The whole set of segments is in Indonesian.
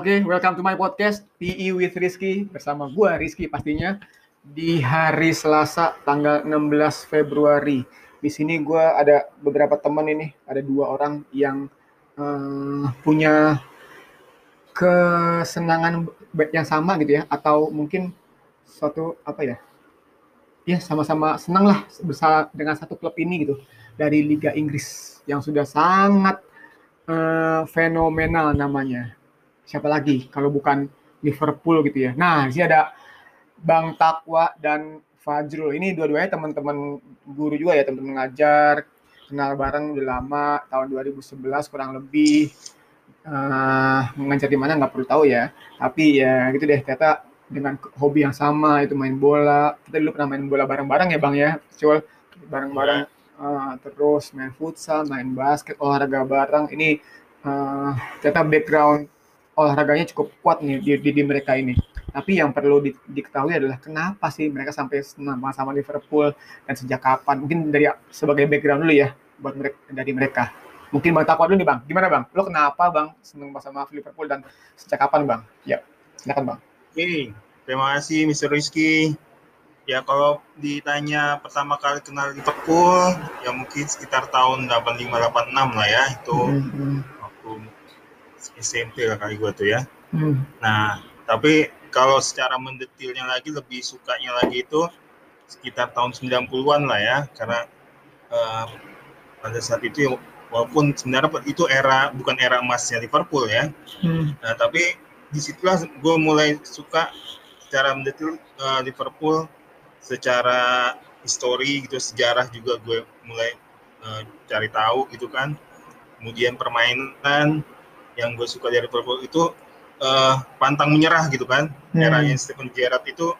Oke, welcome to my podcast PE with Rizky bersama gua Rizky pastinya di hari Selasa tanggal 16 Februari. Di sini gua ada beberapa teman ini, ada dua orang yang eh, punya kesenangan yang sama gitu ya, atau mungkin suatu apa ya? Ya sama-sama senang lah bersama dengan satu klub ini gitu dari Liga Inggris yang sudah sangat eh, fenomenal namanya siapa lagi kalau bukan Liverpool gitu ya. Nah, sini ada Bang Takwa dan Fajrul. Ini dua-duanya teman-teman guru juga ya, teman-teman ngajar, kenal bareng udah lama, tahun 2011 kurang lebih. Uh, mengajar di mana nggak perlu tahu ya. Tapi ya gitu deh, ternyata dengan hobi yang sama itu main bola. Kita dulu pernah main bola bareng-bareng ya Bang ya, Cul. Bareng-bareng uh, terus main futsal, main basket, olahraga bareng. Ini uh, ternyata background olahraganya cukup kuat nih di, di, di mereka ini. Tapi yang perlu di, diketahui adalah kenapa sih mereka sampai senang sama Liverpool dan sejak kapan? Mungkin dari sebagai background dulu ya buat mereka dari mereka. Mungkin Bang Takwa dulu nih Bang. Gimana Bang? Lo kenapa Bang senang sama Liverpool dan sejak kapan Bang? Ya, silakan Bang. Oke, terima kasih Mr. Rizky. Ya kalau ditanya pertama kali kenal Liverpool, ya mungkin sekitar tahun 85-86 lah ya. Itu mm -hmm. SMP lah kali gue tuh ya. Hmm. Nah, tapi kalau secara mendetilnya lagi lebih sukanya lagi itu sekitar tahun 90-an lah ya karena uh, pada saat itu ya, walaupun sebenarnya itu era bukan era emasnya Liverpool ya. Hmm. Nah, tapi di situlah gue mulai suka secara mendetil uh, Liverpool secara histori gitu sejarah juga gue mulai uh, cari tahu gitu kan kemudian permainan yang gue suka dari Liverpool itu uh, pantang menyerah gitu kan. Hmm. Eranya Stephen Gerrard itu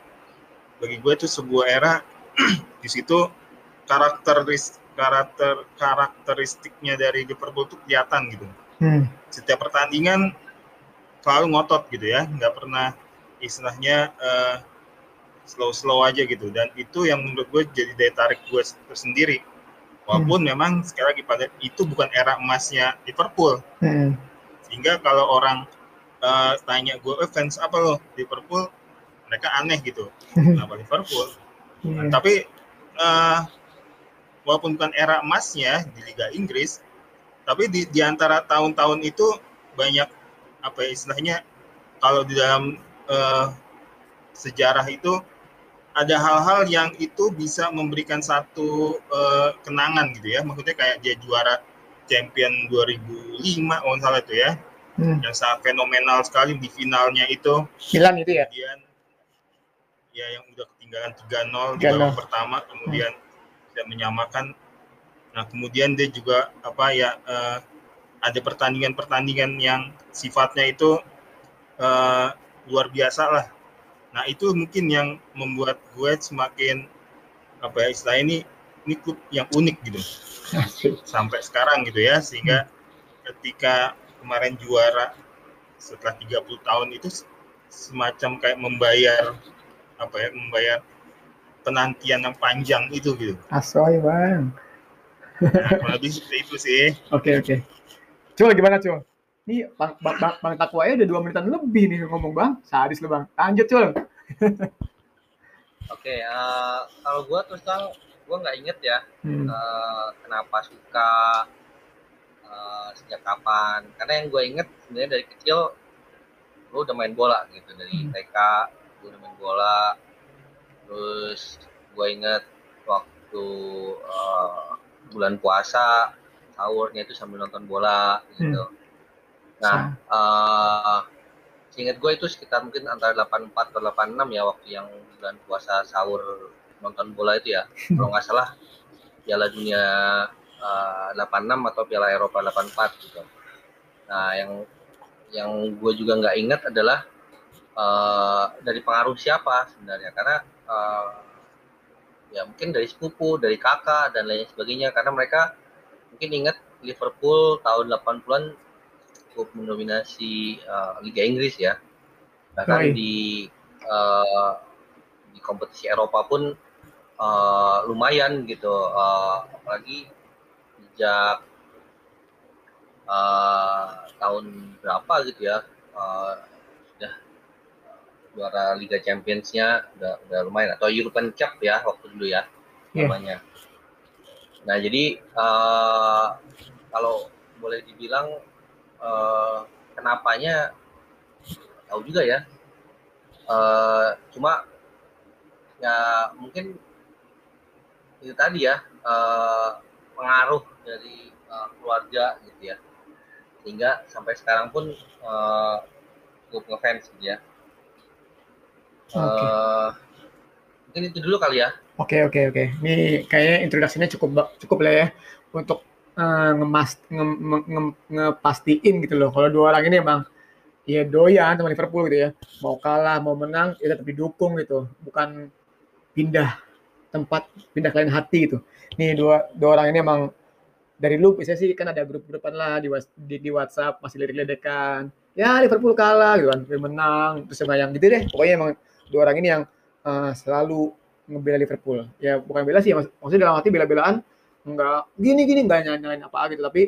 bagi gue itu sebuah era di situ karakteris karakter karakteristiknya dari Liverpool itu kelihatan gitu. Hmm. Setiap pertandingan selalu ngotot gitu ya, nggak pernah istilahnya uh, slow-slow aja gitu. Dan itu yang menurut gue jadi daya tarik gue tersendiri. Walaupun hmm. memang sekali lagi pada itu bukan era emasnya Liverpool. Hmm sehingga kalau orang uh, tanya gue eh, fans apa lo? Liverpool mereka aneh gitu. Kenapa Liverpool? Yeah. nah, tapi uh, walaupun bukan era emasnya di Liga Inggris tapi di, di antara tahun-tahun itu banyak apa ya istilahnya kalau di dalam uh, sejarah itu ada hal-hal yang itu bisa memberikan satu uh, kenangan gitu ya. Maksudnya kayak dia juara champion 2005 kalau salah itu ya. Hmm. yang sangat fenomenal sekali di finalnya itu. Milan itu ya? Kemudian ya yang udah ketinggalan 3-0 di babak pertama kemudian hmm. dia menyamakan. Nah kemudian dia juga apa ya uh, ada pertandingan-pertandingan yang sifatnya itu uh, luar biasa lah. Nah itu mungkin yang membuat gue semakin apa ya istilah ini ini klub yang unik gitu sampai sekarang gitu ya sehingga ketika kemarin juara setelah 30 tahun itu semacam kayak membayar apa ya membayar penantian yang panjang itu gitu. Asoy bang. Nah, lebih seperti itu sih. Oke okay, oke. Okay. Coba gimana coba? Ini bang bang bang, bang Takwa udah dua menitan lebih nih ngomong bang. Sadis lu bang. Lanjut coba. oke, okay, uh, eh, kalau gue terus terang gue nggak inget ya hmm. uh, kenapa suka uh, sejak kapan karena yang gue inget sebenarnya dari kecil gue udah main bola gitu dari hmm. TK gue udah main bola terus gue inget waktu uh, bulan puasa sahurnya itu sambil nonton bola gitu hmm. nah uh, seingat gue itu sekitar mungkin antara 84 atau 86 ya waktu yang bulan puasa sahur nonton bola itu ya. Kalau nggak salah Piala Dunia uh, eh, 86 atau Piala Eropa 84 gitu. Nah yang yang gue juga nggak ingat adalah uh, dari pengaruh siapa sebenarnya. Karena uh, ya mungkin dari sepupu, dari kakak dan lain sebagainya. Karena mereka mungkin ingat Liverpool tahun 80-an cukup mendominasi uh, Liga Inggris ya. Bahkan di uh, di kompetisi Eropa pun uh, lumayan gitu uh, apalagi sejak uh, tahun berapa gitu ya uh, sudah juara Liga Champions-nya udah udah lumayan atau European Cup ya waktu dulu ya yeah. namanya. Nah jadi uh, kalau boleh dibilang uh, kenapanya tahu juga ya. Uh, cuma ya mungkin itu tadi ya uh, pengaruh dari uh, keluarga gitu ya sehingga sampai sekarang pun uh, cukup ngefans gitu ya. Okay. Uh, mungkin itu dulu kali ya. Oke okay, oke okay, oke. Okay. Ini kayaknya introduksinya cukup cukup lah ya untuk uh, ngemas nge, nge, nge, ngepastiin gitu loh. Kalau dua orang ini emang ya doyan sama Liverpool gitu ya. Mau kalah mau menang ya tetap didukung gitu. Bukan pindah tempat pindah kalian hati gitu. Nih dua dua orang ini emang dari lu biasanya sih kan ada grup-grupan lah di, di, di WhatsApp masih lirik-lirikan. Ya Liverpool kalah gitu kan menang terus yang gitu deh. Pokoknya emang dua orang ini yang uh, selalu ngebela Liverpool. Ya bukan bela sih mak maksudnya dalam hati bela-belaan enggak gini gini enggak nyalain apa gitu. Tapi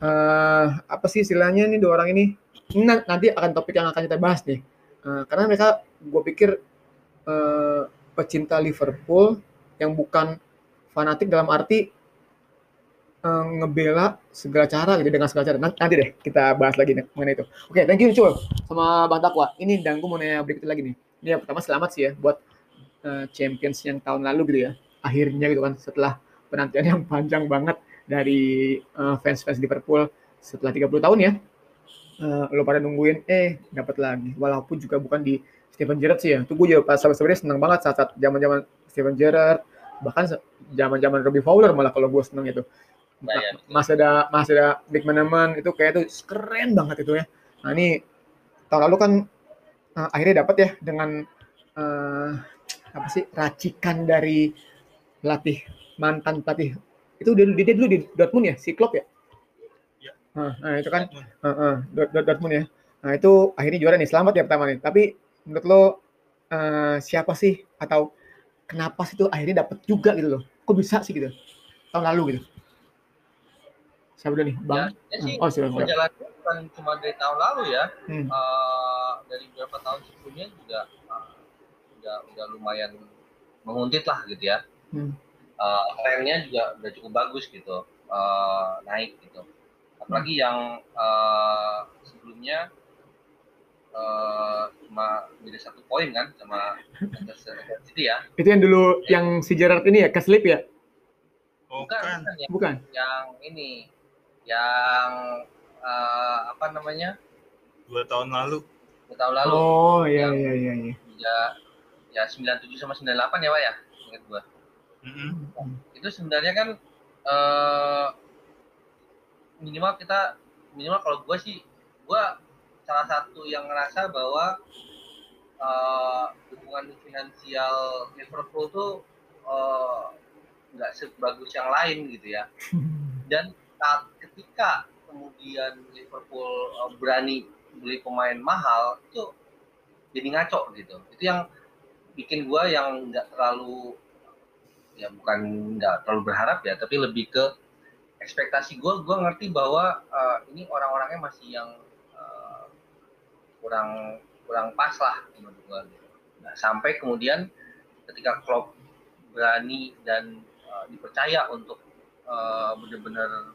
uh, apa sih istilahnya nih dua orang ini? Nanti akan topik yang akan kita bahas nih. Uh, karena mereka gue pikir uh, pecinta Liverpool yang bukan fanatik dalam arti uh, ngebela segala cara gitu dengan segala cara. Nanti, deh kita bahas lagi nih, mengenai itu. Oke, okay, thank you Cul sama Bang Takwa. Ini dan gue mau nanya berikut lagi nih. Ini yang pertama selamat sih ya buat uh, Champions yang tahun lalu gitu ya. Akhirnya gitu kan setelah penantian yang panjang banget dari uh, fans-fans Liverpool setelah 30 tahun ya. Uh, lo pada nungguin eh dapat lagi walaupun juga bukan di Steven Gerrard sih ya. Tuh gue juga pas sebenarnya seneng banget saat saat zaman-zaman Steven Gerrard bahkan zaman-zaman Robbie Fowler malah kalau gue seneng itu Nah, ya, masih ada masih ada big man itu kayak itu keren banget itu ya. Nah ini tahun lalu kan uh, akhirnya dapat ya dengan uh, apa sih racikan dari pelatih mantan pelatih itu dia, dia dulu di Dortmund ya si Klopp ya. ya. Nah, nah itu kan uh, uh, Dortmund ya. Nah itu akhirnya juara nih selamat ya pertama nih. Tapi menurut lo uh, siapa sih atau kenapa sih itu akhirnya dapat juga gitu loh? Kok bisa sih gitu tahun lalu gitu? Siapa dulu nih? Bang? Ya, ya sih, oh, silakan. Perjalanannya bukan cuma dari tahun lalu ya. Hmm. Uh, dari beberapa tahun sebelumnya juga uh, udah udah lumayan menguntit lah gitu ya. Hmm. Uh, trennya juga udah cukup bagus gitu, uh, naik gitu. Apalagi hmm. yang uh, sebelumnya uh, cuma beda satu poin kan sama Manchester City ya. Itu yang dulu ya. yang si Gerard ini ya, keslip ya? Bukan, bukan, bukan. bukan. Yang ini yang uh, apa namanya dua tahun lalu dua tahun lalu oh iya iya iya iya ya ya sembilan tujuh sama sembilan delapan ya pak ya ingat gua mm-hmm. itu sebenarnya kan uh, minimal kita minimal kalau gua sih gua salah satu yang ngerasa bahwa uh, hubungan finansial Liverpool tuh nggak uh, sebagus yang lain gitu ya. Dan saat ketika kemudian Liverpool uh, berani beli pemain mahal itu jadi ngaco gitu. Itu yang bikin gue yang nggak terlalu ya bukan nggak terlalu berharap ya tapi lebih ke ekspektasi gue gue ngerti bahwa uh, ini orang-orangnya masih yang kurang kurang pas lah menurut gue gitu. nah sampai kemudian ketika Klopp berani dan uh, dipercaya untuk uh, benar-benar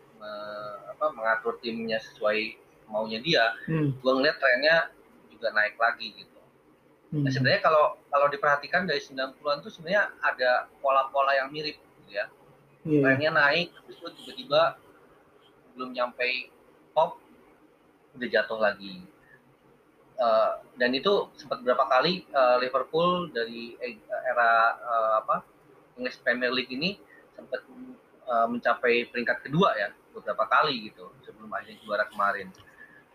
apa, mengatur timnya sesuai maunya dia, hmm. gue ngeliat trennya juga naik lagi gitu. Hmm. Nah sebenarnya kalau kalau diperhatikan dari 90-an tuh sebenarnya ada pola-pola yang mirip gitu ya. Yeah. Trennya naik, terus tiba-tiba belum nyampe top, udah jatuh lagi. Uh, dan itu sempat berapa kali uh, Liverpool dari era uh, apa English Premier League ini sempat uh, mencapai peringkat kedua ya beberapa kali gitu sebelum akhirnya juara kemarin.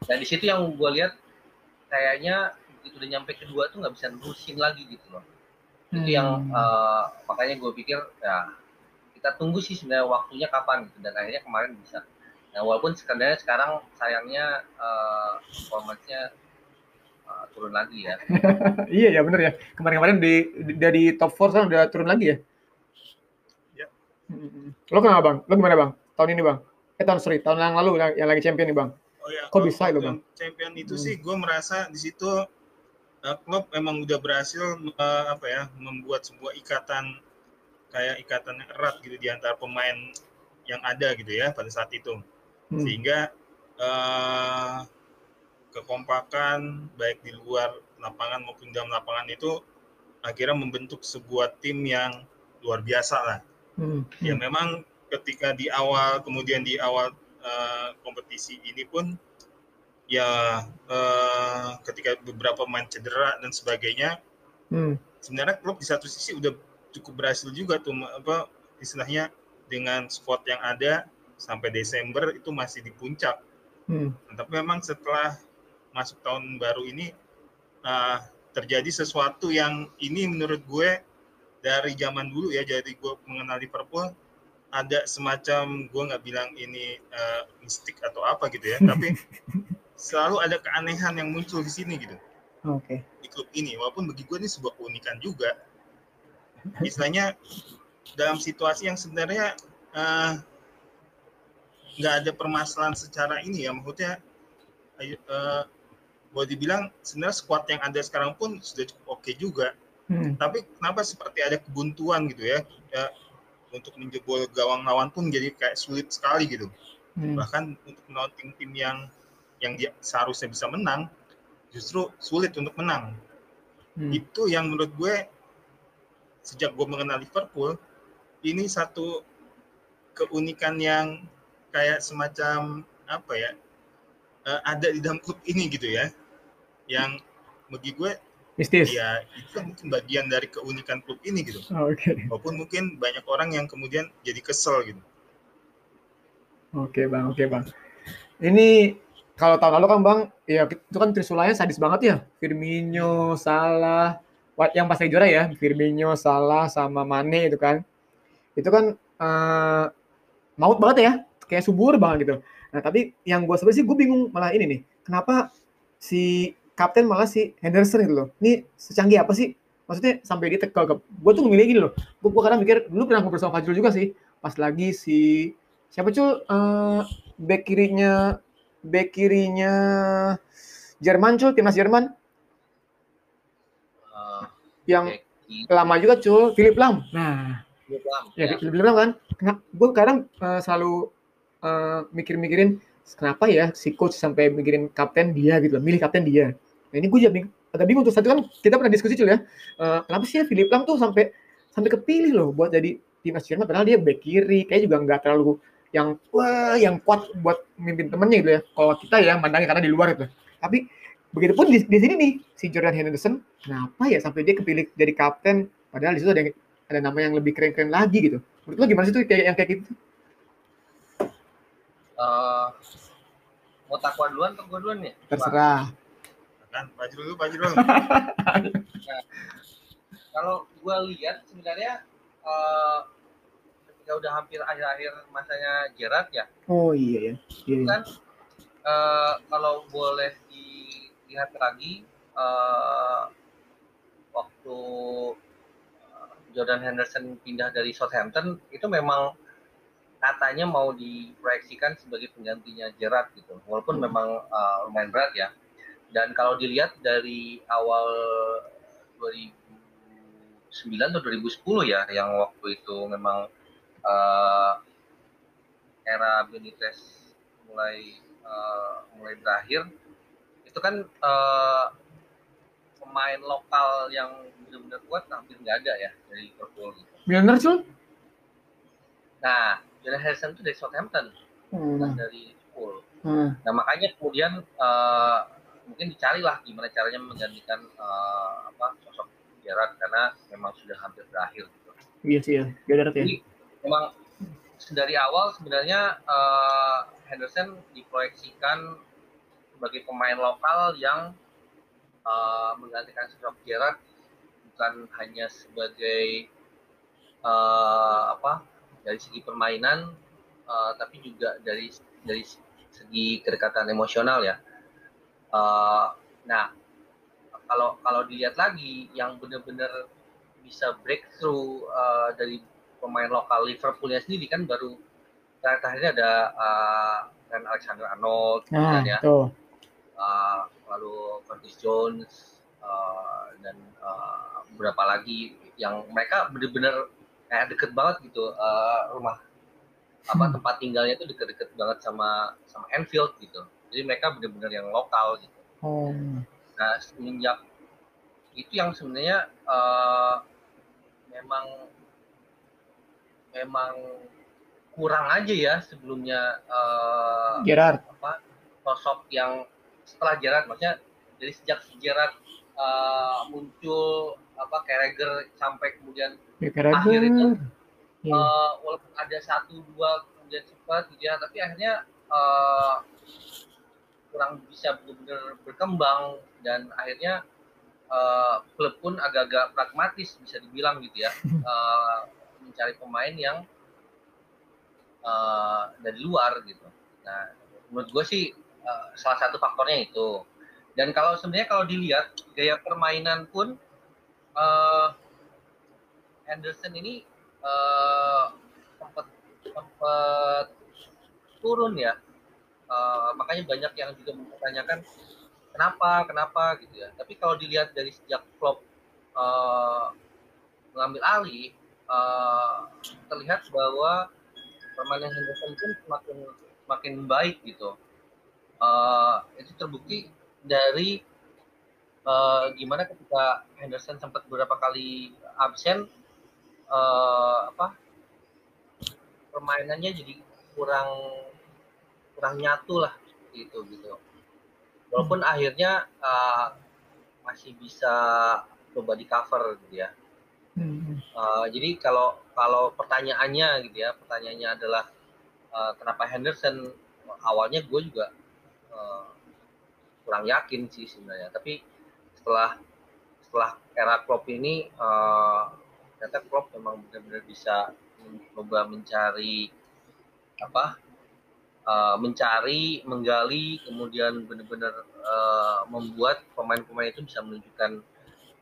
Dan di situ yang gue lihat kayaknya begitu udah nyampe kedua tuh nggak bisa nerusin lagi gitu loh. Hmm. Itu yang uh, makanya gue pikir ya kita tunggu sih sebenarnya waktunya kapan gitu dan akhirnya kemarin bisa. Nah walaupun sebenarnya sekarang sayangnya uh, performance-nya uh, turun lagi ya. iya ya bener ya. Kemarin-kemarin di, dari top 4 sekarang udah turun lagi ya. Ya. Lo kenapa bang? Lo gimana bang? Tahun ini bang? eh tahun sorry tahun yang lalu yang, yang lagi champion nih bang Oh ya, Kok bisa itu, Bang? Champion itu Hmm. sih gue merasa di situ uh, Klopp memang udah berhasil uh, apa ya membuat sebuah ikatan kayak ikatan yang erat gitu di antara pemain yang ada gitu ya pada saat itu Hmm. sehingga uh, kekompakan baik di luar lapangan maupun dalam lapangan itu akhirnya membentuk sebuah tim yang luar biasa lah Hmm. ya memang ketika di awal kemudian di awal uh, kompetisi ini pun ya uh, ketika beberapa pemain cedera dan sebagainya Hmm. sebenarnya klub di satu sisi udah cukup berhasil juga tuh apa istilahnya dengan squad yang ada sampai Desember itu masih di puncak Hmm. Tapi memang setelah masuk tahun baru ini uh, terjadi sesuatu yang ini menurut gue dari zaman dulu ya jadi gue mengenal Liverpool ada semacam gue nggak bilang ini uh, mistik atau apa gitu ya tapi selalu ada keanehan yang muncul di sini gitu Oke. di klub ini walaupun bagi gue ini sebuah keunikan juga istilahnya dalam situasi yang sebenarnya uh, nggak ada permasalahan secara ini ya maksudnya uh, boleh dibilang sebenarnya squad yang ada sekarang pun sudah cukup oke juga Hmm. tapi kenapa seperti ada kebuntuan gitu ya, ya untuk menjebol gawang lawan pun jadi kayak sulit sekali gitu Hmm. bahkan untuk melawan tim-tim yang yang dia seharusnya bisa menang justru sulit untuk menang Hmm. itu yang menurut gue sejak gue mengenal Liverpool ini satu keunikan yang kayak semacam apa ya eh, ada di dalam klub ini gitu ya yang bagi gue Mistis. ya itu mungkin bagian dari keunikan klub ini gitu Oke. walaupun mungkin banyak orang yang kemudian jadi kesel gitu Oke bang, oke bang. Ini kalau tahun lalu kan bang, ya itu kan Trisulanya sadis banget ya. Firmino, Salah, yang pas lagi juara ya, Firmino, Salah, sama Mane itu kan. Itu kan eh, maut banget ya, kayak subur banget gitu. Nah tapi yang gue sebenarnya sih gue bingung malah ini nih, kenapa si kapten malah si Henderson itu loh. Ini secanggih apa sih? Maksudnya sampai dia tekel ke gue tuh memilih gini loh. Gue kadang mikir dulu pernah ngobrol sama Fajrul juga sih. Pas lagi si siapa cul Eh, back kirinya back kirinya Jerman cul timnas Jerman Eh, yang Becky, lama juga cul Philip Lam. Nah, Islam, ya, ya. Philip Lam kan. Kenapa? Gue kadang eh, selalu eh, mikir-mikirin kenapa ya si coach sampai mikirin kapten dia gitu loh, milih kapten dia. Nah, ini gue jadi agak bingung tuh. Satu kan kita pernah diskusi cul ya. Eh, kenapa sih ya Philip Lam tuh sampai sampai kepilih loh buat jadi timnas Jerman padahal dia back kiri kayak juga nggak terlalu yang wah yang kuat buat mimpin temennya gitu ya. Kalau kita ya mandangnya karena di luar itu. Tapi begitupun di, di sini nih si Jordan Henderson kenapa ya sampai dia kepilih jadi kapten padahal di situ ada ada nama yang lebih keren-keren lagi gitu. Menurut lo gimana sih tuh kayak yang kayak gitu? Eh, mau takwa duluan atau gue duluan nih? Terserah. kan Pak dulu Pak dulu Kalau gue lihat sebenarnya eh, ketika udah hampir akhir-akhir masanya Gerard ya, Oh iya ya. Iya. kan eh, kalau boleh dilihat lagi eh, waktu Jordan Henderson pindah dari Southampton itu memang katanya mau diproyeksikan sebagai penggantinya Gerrard gitu walaupun Hmm. memang eh, lumayan berat ya dan kalau dilihat dari awal 2009 atau 2010 ya yang waktu itu memang eh, era Benitez mulai eh, mulai berakhir itu kan eh, pemain lokal yang benar-benar kuat hampir nggak ada ya dari Liverpool gitu. Cul? Nah, Jordan Henderson itu dari Southampton, bukan Hmm. dari Liverpool. Hmm. Nah, makanya kemudian eh, mungkin dicarilah gimana caranya menggantikan eh, apa sosok Gerrard karena memang sudah hampir berakhir gitu. Iya sih ya. Beda ya. Jadi memang dari awal sebenarnya eh, Henderson diproyeksikan sebagai pemain lokal yang eh, menggantikan sosok Gerrard bukan hanya sebagai eh, apa dari segi permainan eh, tapi juga dari dari segi kedekatan emosional ya. Eh, nah kalau kalau dilihat lagi yang benar-benar bisa breakthrough uh, dari pemain lokal Liverpoolnya sendiri kan baru ini ada uh, Alexander Arnold nah, ya uh, lalu Curtis Jones uh, dan uh, beberapa lagi yang mereka benar-benar kayak deket banget gitu uh, rumah. Apa hmm. tempat tinggalnya itu deket-deket banget sama sama Enfield gitu. Jadi mereka benar-benar yang lokal gitu. Oh. nah semenjak itu yang sebenarnya uh, memang memang kurang aja ya sebelumnya uh, Gerard. apa sosok yang setelah Gerard. Maksudnya dari sejak Gerard uh, muncul apa Carragher sampai kemudian ya, akhir itu yeah. uh, walaupun ada satu dua kemudian cepat gitu ya tapi akhirnya uh, kurang bisa benar-benar berkembang dan akhirnya uh, klub pun agak-agak pragmatis bisa dibilang gitu ya uh, mencari pemain yang uh, dari luar gitu. Nah menurut gue sih uh, salah satu faktornya itu. Dan kalau sebenarnya kalau dilihat gaya permainan pun uh, Henderson ini uh, turun ya. Uh, makanya banyak yang juga mempertanyakan kenapa kenapa gitu ya. Tapi kalau dilihat dari sejak Klopp uh, mengambil alih, uh, terlihat bahwa permainan Henderson pun semakin semakin baik gitu. Uh, itu terbukti dari uh, gimana ketika Henderson sempat beberapa kali absen uh, apa permainannya jadi kurang kurang nyatu lah gitu gitu walaupun hmm. akhirnya uh, masih bisa coba di cover gitu ya hmm. uh, jadi kalau kalau pertanyaannya gitu ya pertanyaannya adalah uh, kenapa Henderson awalnya gue juga uh, kurang yakin sih sebenarnya tapi setelah setelah era Klopp ini uh, ternyata Klopp memang benar-benar bisa mencoba mencari apa uh, mencari menggali kemudian benar-benar uh, membuat pemain-pemain itu bisa menunjukkan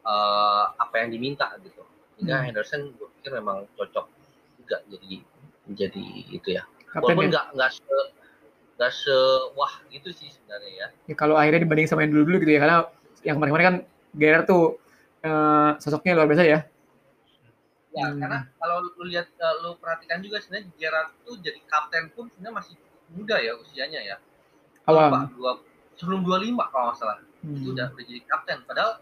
uh, apa yang diminta gitu sehingga hmm. Henderson gue pikir memang cocok juga jadi jadi itu ya walaupun ya? nggak nggak se nggak se wah gitu sih sebenarnya ya. ya kalau akhirnya dibanding sama yang dulu-dulu gitu ya karena yang kemarin-kemarin kan Gerard tuh uh, sosoknya luar biasa ya ya hmm. karena kalau lu lihat uh, lu perhatikan juga sebenarnya Gerard tuh jadi kapten pun sebenarnya masih muda ya usianya ya awal dua sebelum 25 kalau nggak salah hmm. itu udah, udah jadi kapten padahal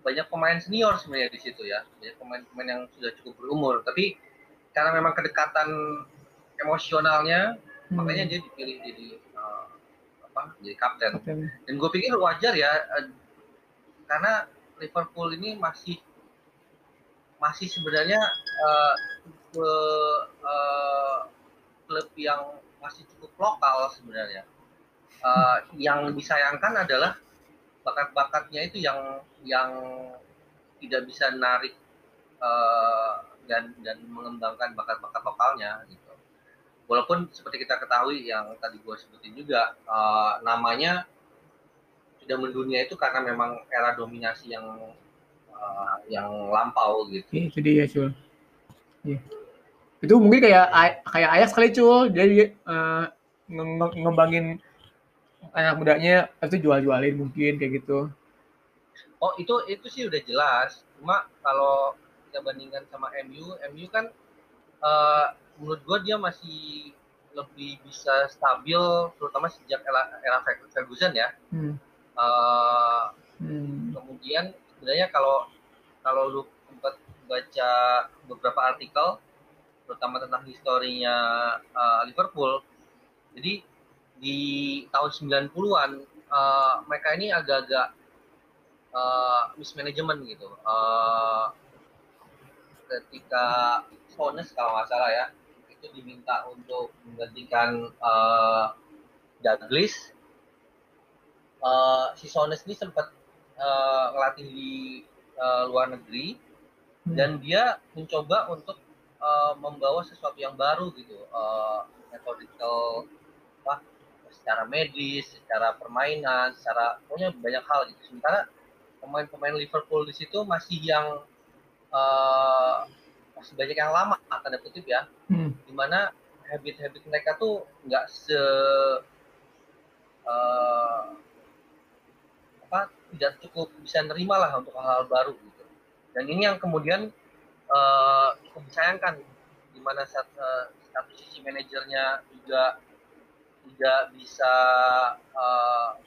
banyak pemain senior sebenarnya di situ ya banyak pemain-pemain yang sudah cukup berumur tapi karena memang kedekatan emosionalnya hmm. makanya dia dipilih jadi uh, apa jadi kapten. kapten. Dan gue pikir wajar ya karena Liverpool ini masih masih sebenarnya uh, ke uh, klub yang masih cukup lokal sebenarnya. Uh, yang disayangkan adalah bakat-bakatnya itu yang yang tidak bisa narik uh, dan dan mengembangkan bakat-bakat lokalnya gitu walaupun seperti kita ketahui yang tadi gue sebutin juga uh, namanya sudah mendunia itu karena memang era dominasi yang uh, yang lampau gitu. Iya, itu dia cul. Iya. Itu mungkin kayak kayak ayah sekali cul, jadi uh, ngembangin anak mudanya itu jual-jualin mungkin kayak gitu. Oh itu itu sih udah jelas. Cuma kalau kita bandingkan sama MU, MU kan uh, menurut gue dia masih lebih bisa stabil terutama sejak era, era Ferguson ya hmm. Uh, hmm. kemudian sebenarnya kalau kalau lu sempat baca beberapa artikel terutama tentang historinya uh, Liverpool jadi di tahun 90-an uh, mereka ini agak-agak uh, mismanagement gitu uh, ketika Sones kalau nggak salah ya itu diminta untuk menggantikan uh, Douglas. Uh, si Sones ini sempat uh, ngelatih di uh, luar negeri hmm. dan dia mencoba untuk uh, membawa sesuatu yang baru gitu, uh, metodikal apa secara medis, secara permainan, secara pokoknya banyak hal gitu. Sementara pemain-pemain Liverpool di situ masih yang uh, masih banyak yang lama tanda kutip ya hmm. di mana habit-habit mereka tuh nggak se uh, apa tidak cukup bisa nerima lah untuk hal-hal baru gitu. Dan ini yang kemudian uh, cukup disayangkan di mana satu, satu sisi manajernya juga tidak bisa uh,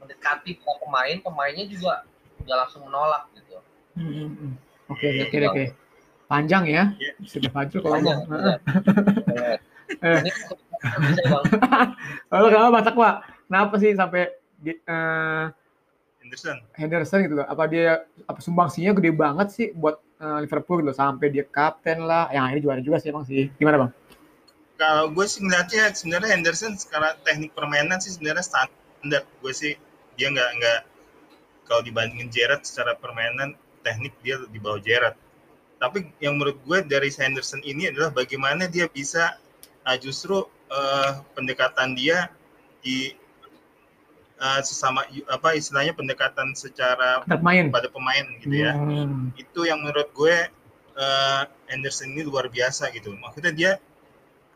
mendekati pemain pemainnya juga nggak langsung menolak gitu. Hmm, hmm, hmm. oke oke oke. Panjang ya? Yeah. sudah maju kalau panjang, ini kenapa Batak Pak? Kenapa sih sampai di, uh, Henderson? Henderson gitu loh. Apa dia apa sumbangsinya gede banget sih buat uh, Liverpool gitu sampai dia kapten lah. Yang ini juara juga sih emang sih. Gimana bang? Kalau gue sih ngeliatnya sebenarnya Henderson sekarang teknik permainan sih sebenarnya standar. Gue sih dia nggak nggak kalau dibandingin Gerrard secara permainan teknik dia di bawah Gerrard. Tapi yang menurut gue dari Henderson ini adalah bagaimana dia bisa uh, justru uh, pendekatan dia di uh, sesama apa istilahnya pendekatan secara pemain. pada pemain gitu ya. Hmm. Itu yang menurut gue uh, Anderson ini luar biasa gitu. Maksudnya dia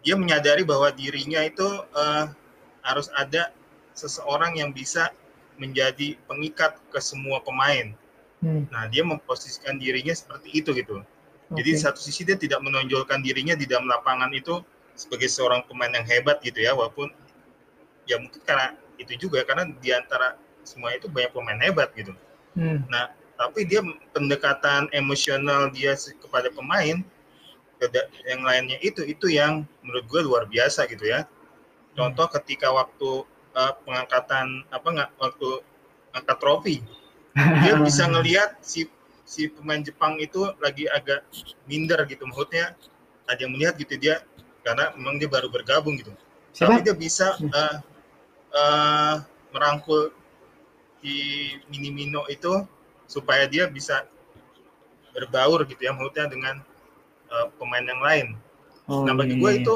dia menyadari bahwa dirinya itu uh, harus ada seseorang yang bisa menjadi pengikat ke semua pemain. Hmm. Nah, dia memposisikan dirinya seperti itu gitu. Okay. Jadi satu sisi dia tidak menonjolkan dirinya di dalam lapangan itu sebagai seorang pemain yang hebat gitu ya walaupun ya mungkin karena itu juga karena di antara semua itu banyak pemain hebat gitu. Hmm. Nah, tapi dia pendekatan emosional dia kepada pemain yang lainnya itu itu yang menurut gue luar biasa gitu ya. Contoh hmm. ketika waktu uh, pengangkatan apa nggak waktu angkat trofi dia bisa ngelihat si si pemain Jepang itu lagi agak minder gitu maksudnya ada yang melihat gitu dia karena memang dia baru bergabung gitu. Siapa? Tapi dia bisa uh, uh, merangkul di Minimino itu supaya dia bisa berbaur gitu ya maksudnya dengan uh, pemain yang lain. Oh, nah bagi iya. gue iya. itu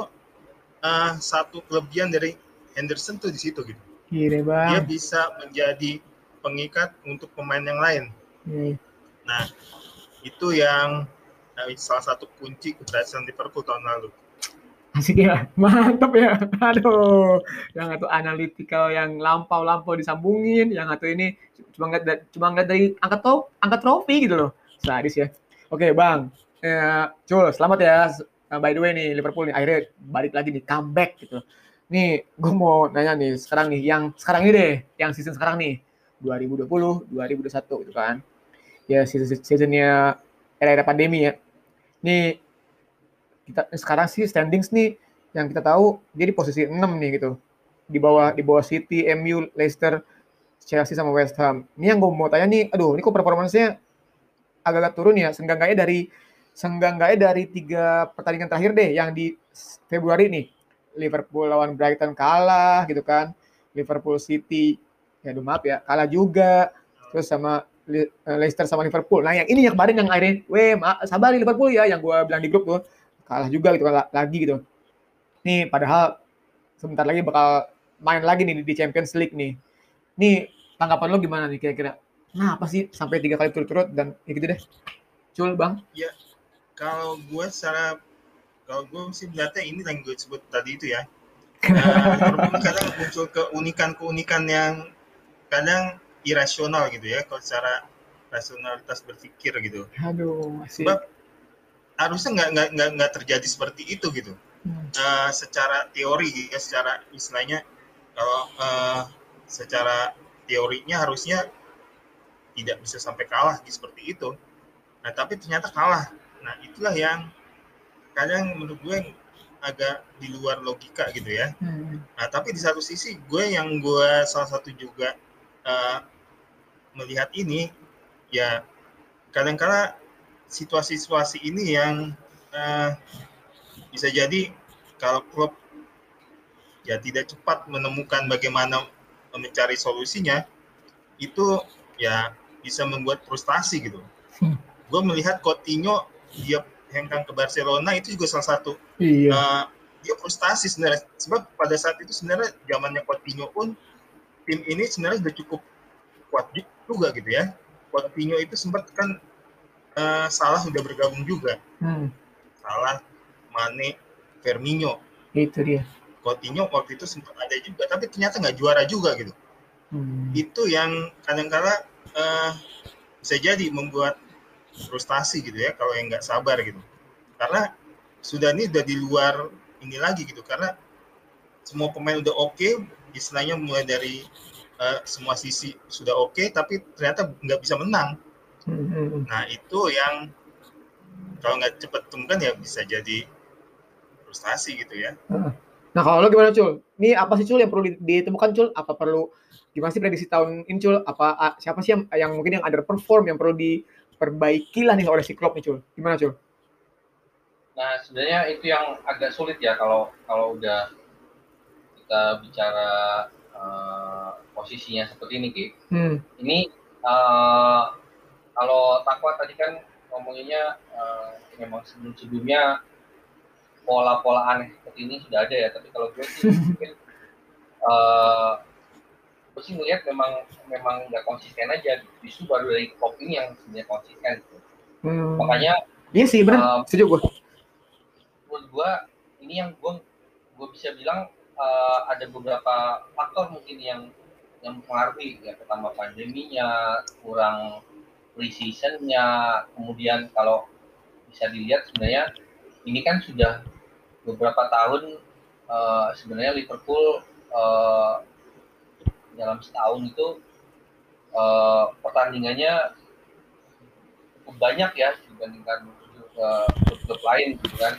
uh, satu kelebihan dari Henderson tuh di situ gitu. Iya, bang. Dia bisa menjadi pengikat untuk pemain yang lain. Iya. Nah itu yang salah satu kunci keberhasilan Liverpool tahun lalu. Asik ya, mantap ya. Aduh, yang satu analytical yang lampau-lampau disambungin, yang satu ini cuma ngeliat cuma ngeliat dari angkat top, angkat trofi gitu loh. Sadis ya. Oke, Bang. Ya, Cul, selamat ya. Uh, by the way nih Liverpool nih akhirnya balik lagi nih comeback gitu. Nih, gue mau nanya nih sekarang nih yang sekarang ini deh, yang season sekarang nih 2020, 2021 gitu kan. Ya season seasonnya era-era pandemi ya. Nih kita sekarang sih standings nih yang kita tahu dia di posisi 6 nih gitu. Di bawah di bawah City, MU, Leicester, Chelsea sama West Ham. Ini yang gue mau tanya nih, aduh ini kok performanya agak-agak turun ya. Senggangganya dari senggangganya dari tiga pertandingan terakhir deh yang di Februari nih. Liverpool lawan Brighton kalah gitu kan. Liverpool City ya aduh maaf ya kalah juga. Terus sama Leicester sama Liverpool. Nah yang ini yang kemarin yang akhirnya, weh sabar Liverpool ya yang gue bilang di grup tuh kalah juga gitu lagi gitu. Nih padahal sebentar lagi bakal main lagi nih di Champions League nih. Nih tanggapan lo gimana nih kira-kira? Nah apa sih sampai tiga kali turut-turut dan ya gitu deh. Cul bang? Ya kalau gue secara kalau gue sih melihatnya ini yang gue sebut tadi itu ya. Nah, kadang muncul keunikan-keunikan yang kadang irasional gitu ya kalau secara rasionalitas berpikir gitu. Aduh, masih. Sebab harusnya nggak nggak nggak nggak terjadi seperti itu gitu hmm. uh, secara teori ya secara istilahnya kalau uh, secara teorinya harusnya tidak bisa sampai kalah gitu, seperti itu nah tapi ternyata kalah nah itulah yang kadang menurut gue agak di luar logika gitu ya hmm. nah tapi di satu sisi gue yang gue salah satu juga uh, melihat ini ya kadang-kala situasi-situasi ini yang uh, bisa jadi kalau klub ya tidak cepat menemukan bagaimana mencari solusinya itu ya bisa membuat frustasi gitu. Hmm. Gue melihat Coutinho dia hengkang ke Barcelona itu juga salah satu iya. uh, dia frustasi sebenarnya sebab pada saat itu sebenarnya zamannya Coutinho pun tim ini sebenarnya sudah cukup kuat juga gitu ya. Coutinho itu sempat kan uh, Salah sudah bergabung juga. Hmm. Salah, Mane, Firmino. Itu dia. Coutinho waktu itu sempat ada juga, tapi ternyata nggak juara juga gitu. Hmm. Itu yang kadang-kala uh, bisa jadi membuat frustasi gitu ya kalau yang nggak sabar gitu. Karena sudah ini udah di luar ini lagi gitu karena semua pemain udah oke, okay, istilahnya mulai dari uh, semua sisi sudah oke, okay, tapi ternyata nggak bisa menang. Hmm. Nah itu yang kalau nggak cepat temukan ya bisa jadi frustasi gitu ya. Nah kalau lo gimana Cul? Ini apa sih Cul yang perlu ditemukan Cul? Apa perlu gimana sih prediksi tahun ini Cul? Apa siapa sih yang, yang mungkin yang underperform yang perlu diperbaiki lah nih oleh si Klopp nih Cul? Gimana Cul? Nah sebenarnya itu yang agak sulit ya kalau kalau udah kita bicara uh, posisinya seperti ini Ki. Hmm. Ini uh, takwa tadi kan ngomonginnya uh, memang sebelum-sebelumnya pola-pola aneh seperti ini sudah ada ya tapi kalau gue sih mungkin uh, gue sih melihat memang memang nggak konsisten aja justru baru dari klub ini yang sebenarnya konsisten gitu. hmm. makanya iya sih benar uh, setuju gue menurut gue ini yang gue gue bisa bilang uh, ada beberapa faktor mungkin yang yang mempengaruhi ya pertama pandeminya kurang precisionnya kemudian kalau bisa dilihat sebenarnya ini kan sudah beberapa tahun uh, sebenarnya Liverpool uh, dalam setahun itu uh, pertandingannya cukup banyak ya dibandingkan klub-klub lain gitu kan.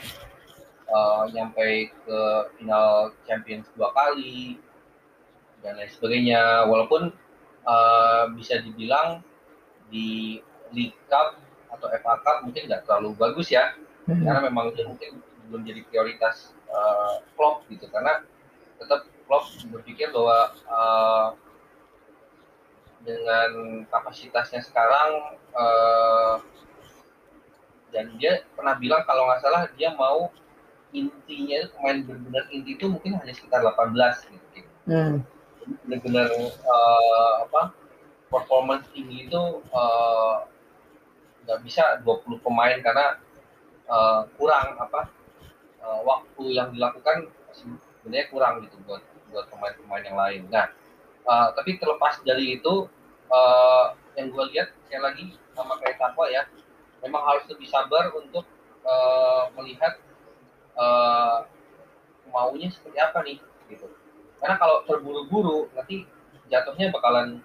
Uh, nyampe ke final Champions dua kali dan lain sebagainya. Walaupun uh, bisa dibilang di League Cup atau FA Cup mungkin nggak terlalu bagus ya hmm. karena memang itu mungkin belum jadi prioritas uh, Klopp gitu karena tetap Klopp berpikir bahwa uh, dengan kapasitasnya sekarang uh, dan dia pernah bilang kalau nggak salah dia mau intinya itu pemain benar-benar inti itu mungkin hanya sekitar 18 gitu. gitu. Hmm. Benar-benar uh, apa performance tinggi itu nggak uh, bisa 20 pemain karena uh, kurang apa uh, waktu yang dilakukan sebenarnya kurang gitu buat buat pemain-pemain yang lain. Nah, uh, tapi terlepas dari itu, uh, yang gue lihat sekali lagi sama kayak Takwa ya, memang harus lebih sabar untuk uh, melihat uh, maunya seperti apa nih, gitu. Karena kalau terburu-buru nanti jatuhnya bakalan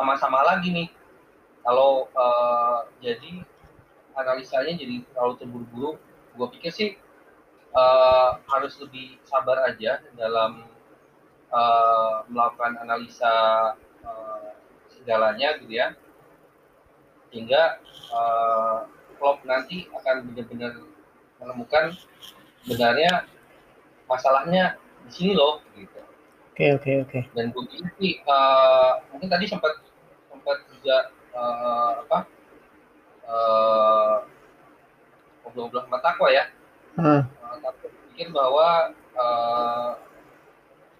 sama-sama lagi nih. Kalau uh, jadi analisanya jadi terlalu terburu-buru, gue pikir sih uh, harus lebih sabar aja dalam uh, melakukan analisa uh, segalanya gitu ya sehingga uh, Klopp nanti akan benar-benar menemukan sebenarnya masalahnya di sini loh gitu. Oke okay, oke okay, oke. Okay. Dan gue sih uh, mungkin tadi sempat sempat juga uh, apa uh, sama Takwa ya. Hmm tapi pikir bahwa uh,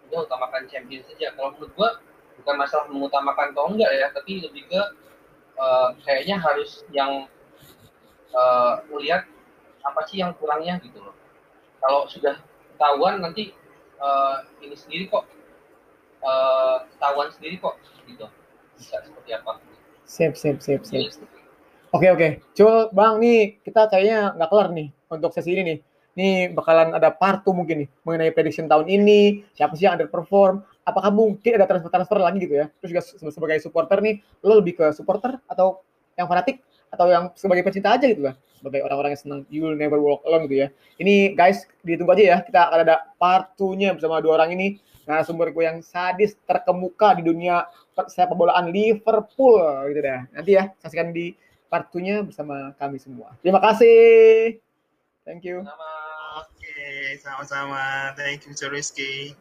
udah utamakan champion saja. Kalau menurut gua bukan masalah mengutamakan atau enggak ya, tapi lebih ke uh, kayaknya harus yang uh, melihat apa sih yang kurangnya gitu loh. Kalau sudah ketahuan nanti uh, ini sendiri kok uh, ketahuan sendiri kok gitu bisa seperti apa. Sip, sip, sip, sip. Oke, oke. Coba Bang, nih kita kayaknya nggak kelar nih untuk sesi ini nih ini bakalan ada part mungkin nih mengenai prediction tahun ini, siapa sih yang underperform, apakah mungkin ada transfer-transfer lagi gitu ya. Terus juga sebagai supporter nih, lo lebih ke supporter atau yang fanatik atau yang sebagai pecinta aja gitu kan sebagai orang-orang yang senang you'll never walk alone gitu ya ini guys ditunggu aja ya kita akan ada part 2 bersama dua orang ini sumber gue yang sadis terkemuka di dunia sepak bolaan Liverpool gitu deh nanti ya saksikan di part 2 bersama kami semua terima kasih thank you Sama. Oke, sama-sama. Thank you. Rizky.